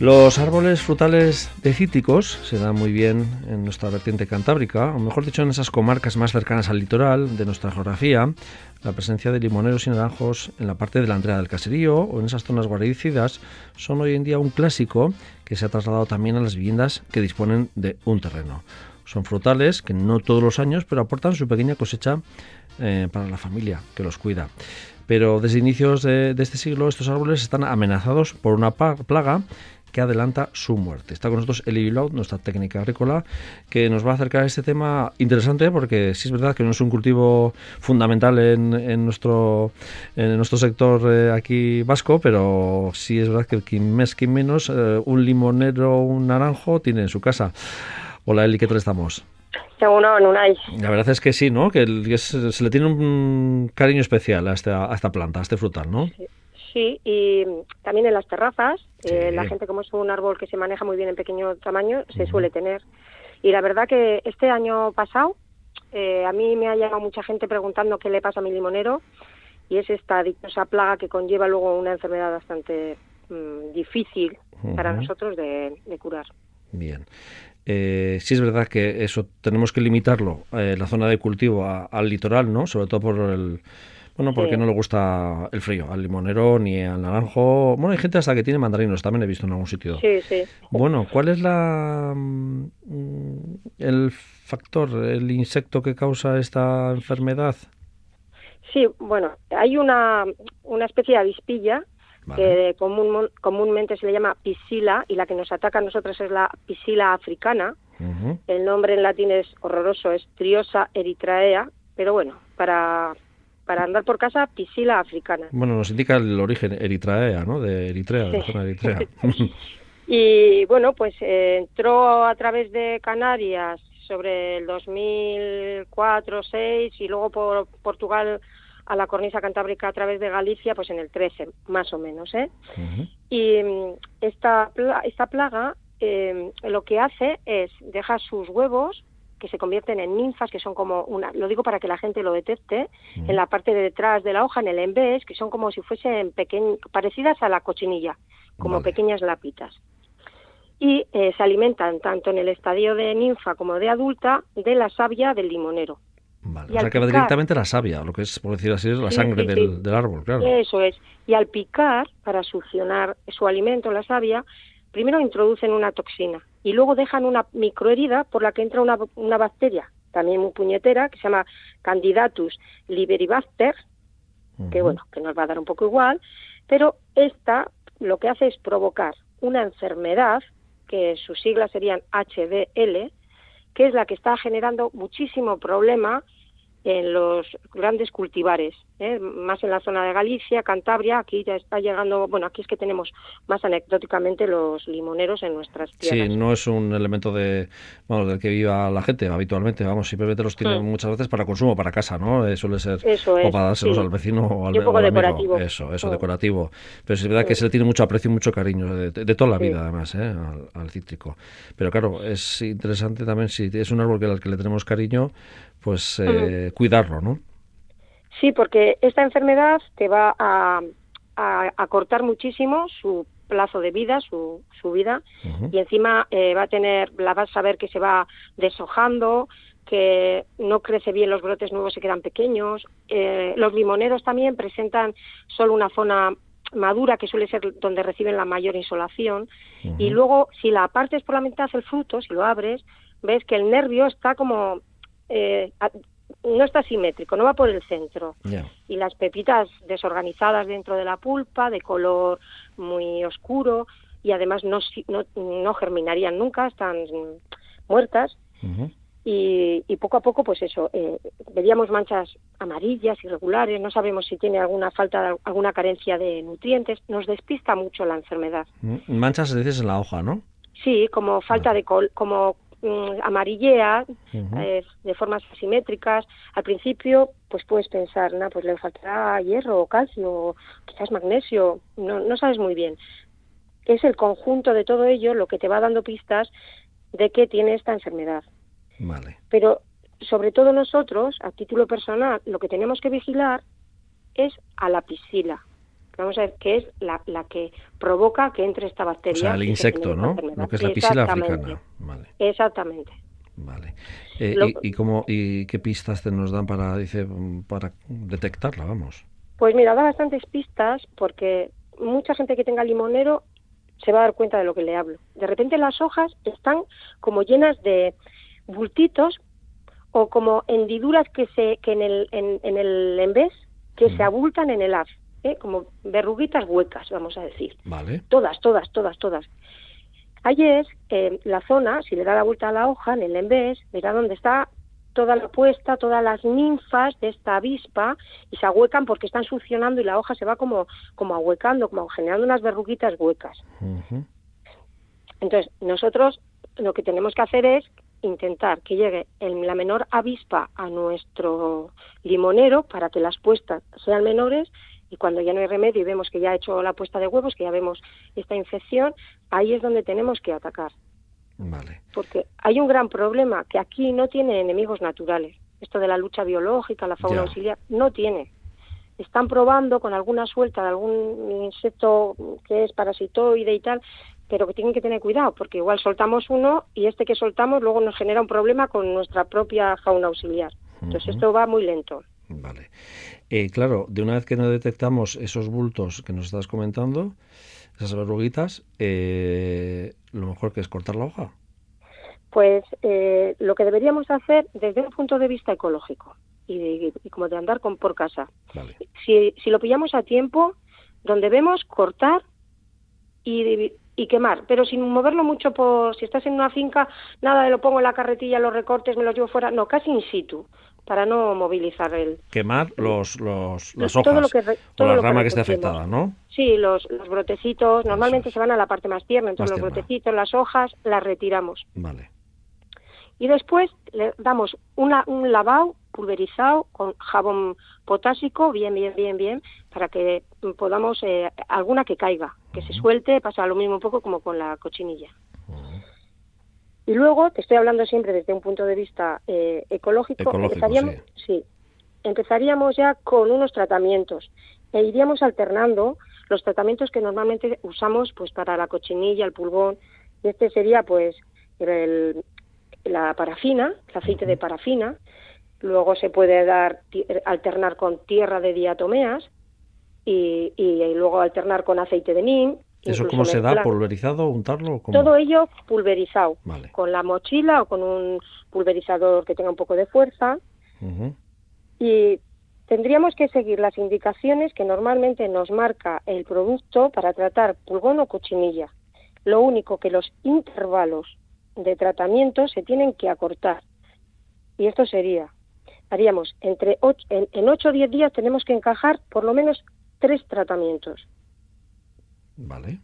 Los árboles frutales de cítricos se dan muy bien en nuestra vertiente cantábrica, o mejor dicho, en esas comarcas más cercanas al litoral de nuestra geografía. La presencia de limoneros y naranjos en la parte de la Andrea del Caserío o en esas zonas guaridicidas son hoy en día un clásico que se ha trasladado también a las viviendas que disponen de un terreno. Son frutales que no todos los años, pero aportan su pequeña cosecha eh, para la familia que los cuida. Pero desde inicios de este siglo estos árboles están amenazados por una plaga que adelanta su muerte. Está con nosotros Eli Bilaud, nuestra técnica agrícola, que nos va a acercar a este tema interesante porque sí es verdad que no es un cultivo fundamental en, nuestro, en nuestro sector eh, aquí vasco, pero sí es verdad que el que mes que menos eh, un limonero o un naranjo tiene en su casa. Hola Eli, ¿qué tal estamos? La verdad es que sí, ¿no? Que, se, le tiene un cariño especial a esta, a esta planta, a este frutal, ¿no? Sí. Sí, y también en las terrazas, eh, la gente como es un árbol que se maneja muy bien en pequeño tamaño, se suele tener. Y la verdad que este año pasado eh, a mí me ha llegado mucha gente preguntando qué le pasa a mi limonero y es esta dichosa plaga que conlleva luego una enfermedad bastante mm, difícil para nosotros de, curar. Bien. Eh, sí es verdad que eso tenemos que limitarlo, eh, la zona de cultivo al litoral, ¿no? Sobre todo por el bueno, porque no le gusta el frío, al limonero ni al naranjo. Bueno, hay gente hasta que tiene mandarinos, también he visto en algún sitio. Sí, sí. Bueno, ¿cuál es la mm, el factor, el insecto que causa esta enfermedad? Sí, bueno, hay una, una especie de avispilla que común, comúnmente se le llama piscila y la que nos ataca a nosotros es la piscila africana. El nombre en latín es horroroso, es Triosa eritraea, pero bueno, para para andar por casa, piscila africana. Bueno, nos indica el origen eritrea, ¿no? De Eritrea, de la zona de Eritrea. y bueno, pues eh, entró a través de Canarias sobre el 2004-2006 y luego por Portugal a la cornisa cantábrica a través de Galicia, pues en el 13, más o menos, ¿eh? Y mm, esta, esta plaga eh, lo que hace es deja sus huevos que se convierten en ninfas, que son como una, lo digo para que la gente lo detecte, en la parte de detrás de la hoja, en el embés, que son como si fuesen pequeñ, parecidas a la cochinilla, como pequeñas lapitas. Y eh, se alimentan tanto en el estadio de ninfa como de adulta de la savia del limonero. Vale. O sea, que va directamente la savia, lo que es, por decir así, la sangre del, del, árbol, claro. Eso es. Y al picar, para succionar su alimento, la savia, primero introducen una toxina y luego dejan una microherida por la que entra una, una bacteria, también muy puñetera, que se llama Candidatus liberibacter, que bueno, que nos va a dar un poco igual, pero esta lo que hace es provocar una enfermedad, que sus siglas serían HDL, que es la que está generando muchísimo problema en los grandes cultivares, ¿eh? más en la zona de Galicia, Cantabria, aquí ya está llegando, bueno, aquí es que tenemos más anecdóticamente los limoneros en nuestras tierras. Sí, no es un elemento de, bueno, del que viva la gente habitualmente, vamos, simplemente los tienen mm. muchas veces para consumo, para casa, ¿no? Eh, suele ser o para dárselos al vecino o al, un poco decorativo. Eso, eso, mm. decorativo. Pero es verdad que se le tiene mucho aprecio y mucho cariño, de, toda la vida además, ¿eh? al, cítrico. Pero claro, es interesante también, si es un árbol que al que le tenemos cariño, pues eh, cuidarlo, ¿no? Sí, porque esta enfermedad te va a, a, cortar muchísimo su plazo de vida, su, su vida, y encima eh, va a tener, la vas a ver que se va deshojando, que no crece bien, los brotes nuevos se quedan pequeños. Eh, los limoneros también presentan solo una zona madura, que suele ser donde reciben la mayor insolación, y luego si la partes por la mitad el fruto, si lo abres, ves que el nervio está como eh, no está simétrico, no va por el centro. Y las pepitas desorganizadas dentro de la pulpa, de color muy oscuro, y además no, no, germinarían nunca, están muertas. y, poco a poco, pues eso, eh, veríamos manchas amarillas, irregulares, no sabemos si tiene alguna falta, alguna carencia de nutrientes, nos despista mucho la enfermedad. Manchas, dices, en la hoja, ¿no? Sí, como falta de col como Mm, amarillea eh, de formas asimétricas. Al principio, pues puedes pensar, nah, pues le faltará hierro o calcio, o quizás magnesio, no, no sabes muy bien. Es el conjunto de todo ello lo que te va dando pistas de que tiene esta enfermedad. Vale. Pero sobre todo nosotros, a título personal, lo que tenemos que vigilar es a la piscila. Vamos a ver, que es la, la que provoca que entre esta bacteria. O sea, el insecto, ¿no? Lo que es la piscina africana. Vale. Exactamente. Vale. Eh, y, cómo, ¿Y qué pistas te nos dan para, dice, para detectarla, vamos? Pues mira, da bastantes pistas porque mucha gente que tenga limonero se va a dar cuenta de lo que le hablo. De repente las hojas están como llenas de bultitos o como hendiduras que se que en el en, en el envés que se abultan en el haz, ¿eh? como verruguitas huecas, vamos a decir. Vale. Todas, todas, todas, todas. Es eh, la zona, si le da la vuelta a la hoja en el envés, verá dónde está toda la puesta, todas las ninfas de esta avispa y se ahuecan porque están succionando y la hoja se va como, como ahuecando, como generando unas verruguitas huecas. Entonces, nosotros lo que tenemos que hacer es intentar que llegue la menor avispa a nuestro limonero para que las puestas sean menores y cuando ya no hay remedio y vemos que ya ha hecho la puesta de huevos, que ya vemos esta infección, ahí es donde tenemos que atacar. Porque hay un gran problema, que aquí no tiene enemigos naturales. Esto de la lucha biológica, la fauna auxiliar, no tiene. Están probando con alguna suelta de algún insecto que es parasitoide y tal, pero que tienen que tener cuidado, porque igual soltamos uno y este que soltamos luego nos genera un problema con nuestra propia fauna auxiliar. Entonces esto va muy lento. Vale. Eh, claro, de una vez que no detectamos esos bultos que nos estás comentando, esas verruguitas, eh, lo mejor que es cortar la hoja. Pues eh, lo que deberíamos hacer desde un punto de vista ecológico y, como de andar con, por casa. Si, si, lo pillamos a tiempo, donde vemos cortar y, y, quemar, pero sin moverlo mucho por si estás en una finca, nada de lo pongo en la carretilla, los recortes, me los llevo fuera, no, casi in situ para no movilizar el... Quemar los, los, las hojas o la rama que, esté afectada, ¿no? Sí, los, los brotecitos, normalmente se van a la parte más tierna, entonces los brotecitos, las hojas, las retiramos. Vale. Y después le damos una, un lavado pulverizado con jabón potásico, bien, bien, bien, bien, para que podamos, eh, alguna que caiga, que se suelte, pasa lo mismo un poco como con la cochinilla. Y luego, te estoy hablando siempre desde un punto de vista eh, ecológico, empezaríamos, sí. empezaríamos ya con unos tratamientos e iríamos alternando los tratamientos que normalmente usamos pues para la cochinilla, el pulgón, y este sería pues el, la parafina, el aceite de parafina, luego se puede dar alternar con tierra de diatomeas y, y, luego alternar con aceite de nim ¿Eso cómo se da? ¿Pulverizado? ¿Untarlo? Todo ello pulverizado. Con la mochila o con un pulverizador que tenga un poco de fuerza. Y tendríamos que seguir las indicaciones que normalmente nos marca el producto para tratar pulgón o cochinilla. Lo único que los intervalos de tratamiento se tienen que acortar. Y esto sería, haríamos entre en, en 8 o 10 días tenemos que encajar por lo menos tres tratamientos. Vale.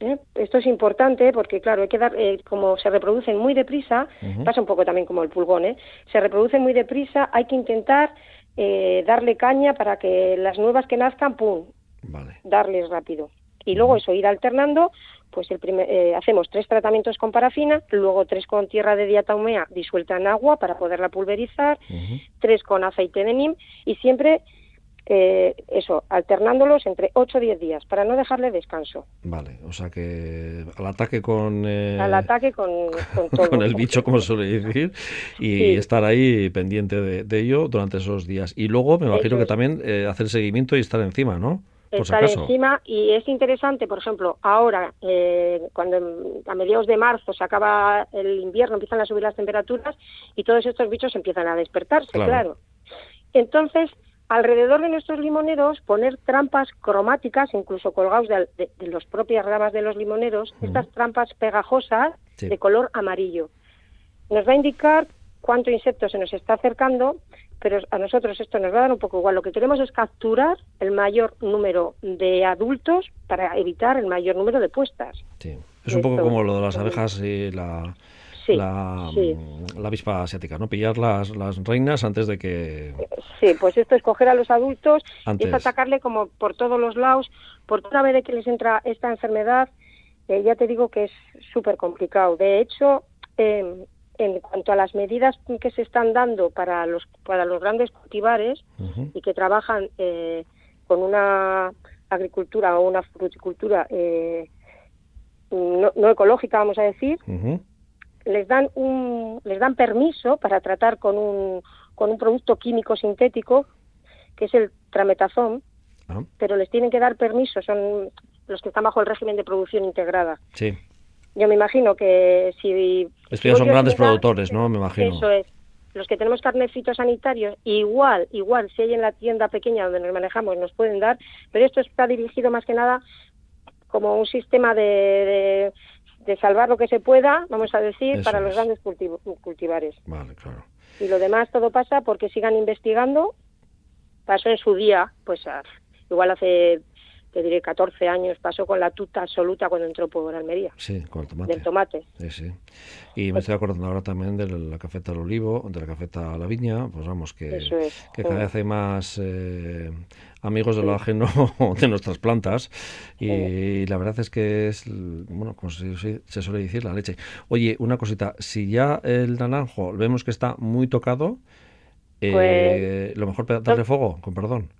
¿Eh? Esto es importante porque, claro, hay que dar, eh, como se reproducen muy deprisa, pasa un poco también como el pulgón, ¿eh? se reproducen muy deprisa, hay que intentar eh, darle caña para que las nuevas que nazcan, ¡pum!, darles rápido. Y luego eso, ir alternando, pues el primer, hacemos tres tratamientos con parafina, luego tres con tierra de diatomea disuelta en agua para poderla pulverizar, tres con aceite de nim y siempre eh, eso, alternándolos entre 8 o 10 días para no dejarle descanso. Vale, o sea que al ataque con... Eh, al ataque con, con, con el bicho, como suele decir, y estar ahí pendiente de, ello durante esos días. Y luego me imagino que también eh, hacer seguimiento y estar encima, ¿no? Por estar encima y es interesante, por ejemplo, ahora, eh, cuando a mediados de marzo se acaba el invierno, empiezan a subir las temperaturas y todos estos bichos empiezan a despertarse, claro. Entonces, alrededor de nuestros limoneros poner trampas cromáticas, incluso colgados de, las propias ramas de los limoneros, estas trampas pegajosas de color amarillo. Nos va a indicar cuánto insecto se nos está acercando, pero a nosotros esto nos va a dar un poco igual. Lo que queremos es capturar el mayor número de adultos para evitar el mayor número de puestas. Sí. Es un poco como lo de las abejas y la la, la, avispa asiática, ¿no? Pillar las, las reinas antes de que... Sí, pues esto es coger a los adultos y es atacarle como por todos los lados, por toda vez que les entra esta enfermedad, eh, ya te digo que es súper complicado. De hecho, em, en cuanto a las medidas que se están dando para los, para los grandes cultivares y que trabajan eh, con una agricultura o una fruticultura eh, no, ecológica, vamos a decir, les dan un, les dan permiso para tratar con un, con un producto químico sintético que es el trametazón, ah. pero les tienen que dar permiso, son los que están bajo el régimen de producción integrada. Sí. Yo me imagino que si... Estos son grandes productores, ¿no? Me imagino. Eso es. Los que tenemos carnet fitosanitario, igual, igual, si hay en la tienda pequeña donde nos manejamos, nos pueden dar, pero esto está dirigido más que nada como un sistema de, de, salvar lo que se pueda, vamos a decir, para los grandes cultivares. Vale, claro. Y lo demás todo pasa porque sigan investigando. Pasó en su día, pues igual hace te diré 14 años, pasó con la tuta absoluta cuando entró por Almería. Sí, con el tomate. Del tomate. Sí, sí. Y me estoy acordando ahora también de la cafeta al olivo, de la cafeta a la viña, pues vamos, que, que cada vez hay más eh, amigos de lo ajeno de nuestras plantas y, la verdad es que es, bueno, como se, suele decir, la leche. Oye, una cosita, si ya el naranjo vemos que está muy tocado, eh, pues lo mejor darle fuego, con perdón.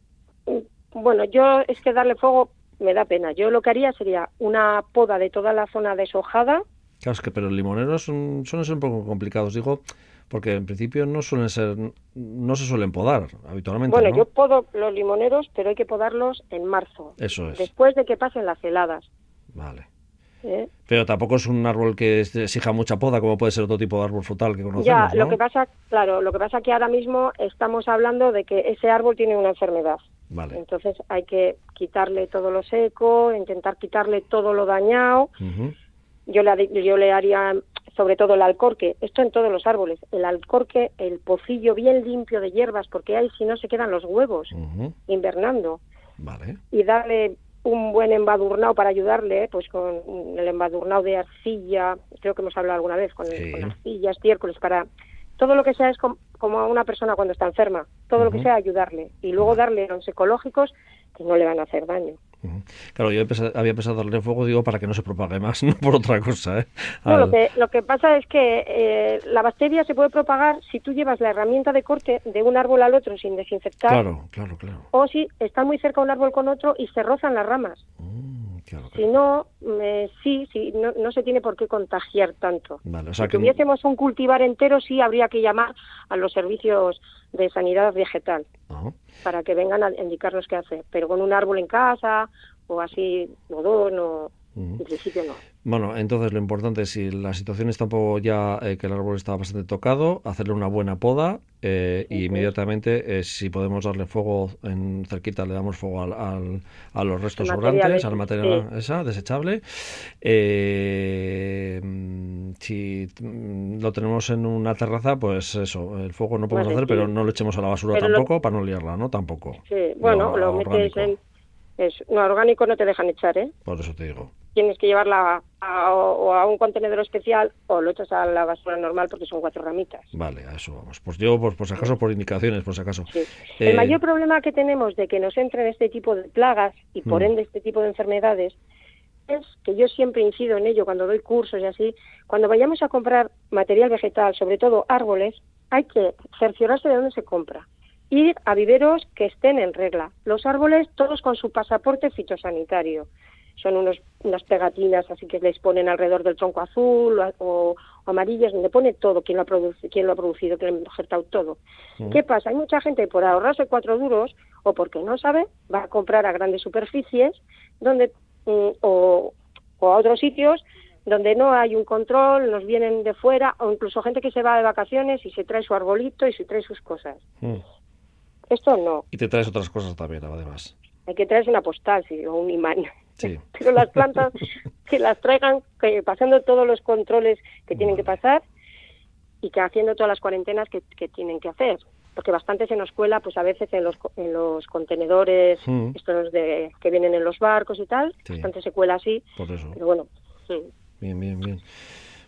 Bueno, yo es que darle fuego me da pena. Yo lo que haría sería una poda de toda la zona deshojada. Claro, es que pero limoneros son, suelen ser un poco complicados, digo, porque en principio no suelen ser, no se suelen podar habitualmente. Bueno, yo podo los limoneros, pero hay que podarlos en marzo. Eso es. Después de que pasen las heladas. Vale. ¿Eh? Pero tampoco es un árbol que exija mucha poda, como puede ser otro tipo de árbol frutal que conocemos. Ya, lo que pasa, claro, lo que pasa que ahora mismo estamos hablando de que ese árbol tiene una enfermedad. Entonces hay que quitarle todo lo seco, intentar quitarle todo lo dañado. yo, le, yo le haría sobre todo el alcorque, esto en todos los árboles, el alcorque, el pocillo bien limpio de hierbas, porque ahí si no se quedan los huevos invernando. Y darle un buen embadurnado para ayudarle, pues con el embadurnado de arcilla, creo que hemos hablado alguna vez, con, con arcilla, estiércoles, para todo lo que sea es como a una persona cuando está enferma, todo lo que sea ayudarle y luego darle los ecológicos que no le van a hacer daño. Claro, yo había pensado darle fuego, digo, para que no se propague más, no por otra cosa. ¿eh? No, lo, que, lo que pasa es que eh, la bacteria se puede propagar si tú llevas la herramienta de corte de un árbol al otro sin desinfectar. Claro, claro, claro. O si está muy cerca un árbol con otro y se rozan las ramas. Mm. Si no, sí, sí no, se tiene por qué contagiar tanto. si tuviésemos un cultivar entero, sí habría que llamar a los servicios de sanidad vegetal para que vengan a indicarnos qué hacer. Pero con un árbol en casa o así, modón o en principio no. Bueno, entonces lo importante es si la situación está un poco ya eh, que el árbol está bastante tocado, hacerle una buena poda eh, y inmediatamente eh, si podemos darle fuego en cerquita le damos fuego al, a los restos sobrantes, al material esa desechable. si lo tenemos en una terraza, pues eso, el fuego no podemos hacer, pero no lo echemos a la basura tampoco para no liarla, ¿no? Tampoco. Sí, bueno, lo, metes en es, no, orgánico no te dejan echar, ¿eh? Por eso te digo. Tienes que llevarla a, o a un contenedor especial o lo echas a la basura normal porque son cuatro ramitas. Vale, a eso vamos. Pues yo, por, por si acaso, por indicaciones, por si acaso. El eh, mayor problema que tenemos de que nos entren este tipo de plagas y por mm. ende este tipo de enfermedades es que yo siempre incido en ello cuando doy cursos y así, cuando vayamos a comprar material vegetal, sobre todo árboles, hay que cerciorarse de dónde se compra ir a viveros que estén en regla. Los árboles, todos con su pasaporte fitosanitario. Son unos, unas pegatinas así que les ponen alrededor del tronco azul o, amarillas, donde pone todo, quién lo ha, producido, quién lo ha producido, quién lo ha injertado todo. Mm. ¿Qué pasa? Hay mucha gente por ahorrarse cuatro duros o porque no sabe, va a comprar a grandes superficies donde mm, o, a otros sitios donde no hay un control, nos vienen de fuera, o incluso gente que se va de vacaciones y se trae su arbolito y se trae sus cosas. Mm. Esto no. Y te traes otras cosas también, además. Hay que traerse una postal, sí, o un imán. Sí. Pero las plantas que las traigan que pasando todos los controles que tienen que pasar y que haciendo todas las cuarentenas que, tienen que hacer. Porque bastante se nos cuela, pues a veces en los, en los contenedores, mm. estos de, que vienen en los barcos y tal, bastante se cuela así. Por eso. Pero bueno. Bien, bien, bien.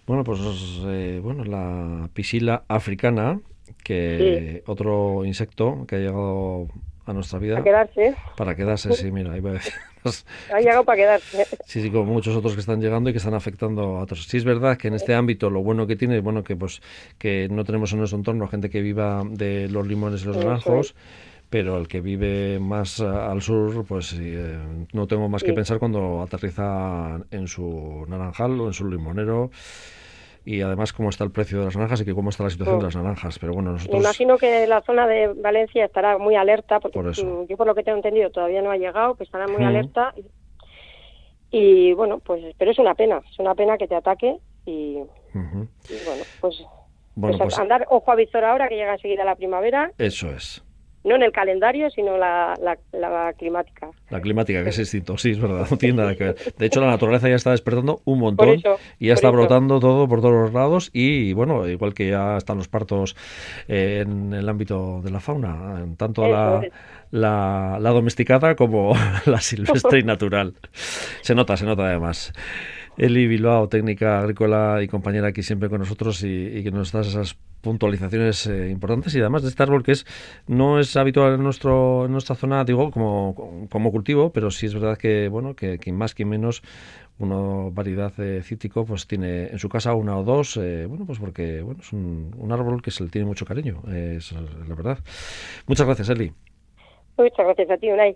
Bueno, pues eh, bueno, la piscila africana que otro insecto que ha llegado a nuestra vida. Para quedarse. Para quedarse, sí, mira, iba a decir. ha llegado para quedarse. Sí, sí, como muchos otros que están llegando y que están afectando a otros. Sí, es verdad que en este ámbito lo bueno que tiene es bueno que pues que no tenemos en nuestro entorno gente que viva de los limones y los naranjos pero el que vive más al sur, pues eh, no tengo más que pensar cuando aterriza en su naranjal o en su limonero y además cómo está el precio de las naranjas y que cómo está la situación de mm. las naranjas. Pero bueno, nosotros... Me imagino que la zona de Valencia estará muy alerta, porque yo por lo que tengo entendido todavía no ha llegado, que estará muy alerta. Y, bueno, pues pero es una pena, es una pena que te ataque y, bueno, pues, pues, pues, andar ojo a visor ahora que llega enseguida la primavera. Eso es no en el calendario, sino la, la, climática. La climática, que es distinto, sí, es verdad, no tiene nada que ver. De hecho, la naturaleza ya está despertando un montón y ya está brotando todo por todos los lados y, bueno, igual que ya están los partos en el ámbito de la fauna, tanto la, la, la, domesticada como la silvestre y natural. Se nota, se nota además. Eli Bilbao, técnica agrícola y compañera aquí siempre con nosotros y, que nos das esas puntualizaciones eh, importantes. Y además de este árbol que es no es habitual en nuestro en nuestra zona digo como, como cultivo pero sí es verdad que bueno que quien más quien menos una variedad de cítico pues tiene en su casa una o dos eh, bueno pues porque bueno es un, árbol que se le tiene mucho cariño es la verdad. Muchas gracias Eli. Muchas gracias a ti Unai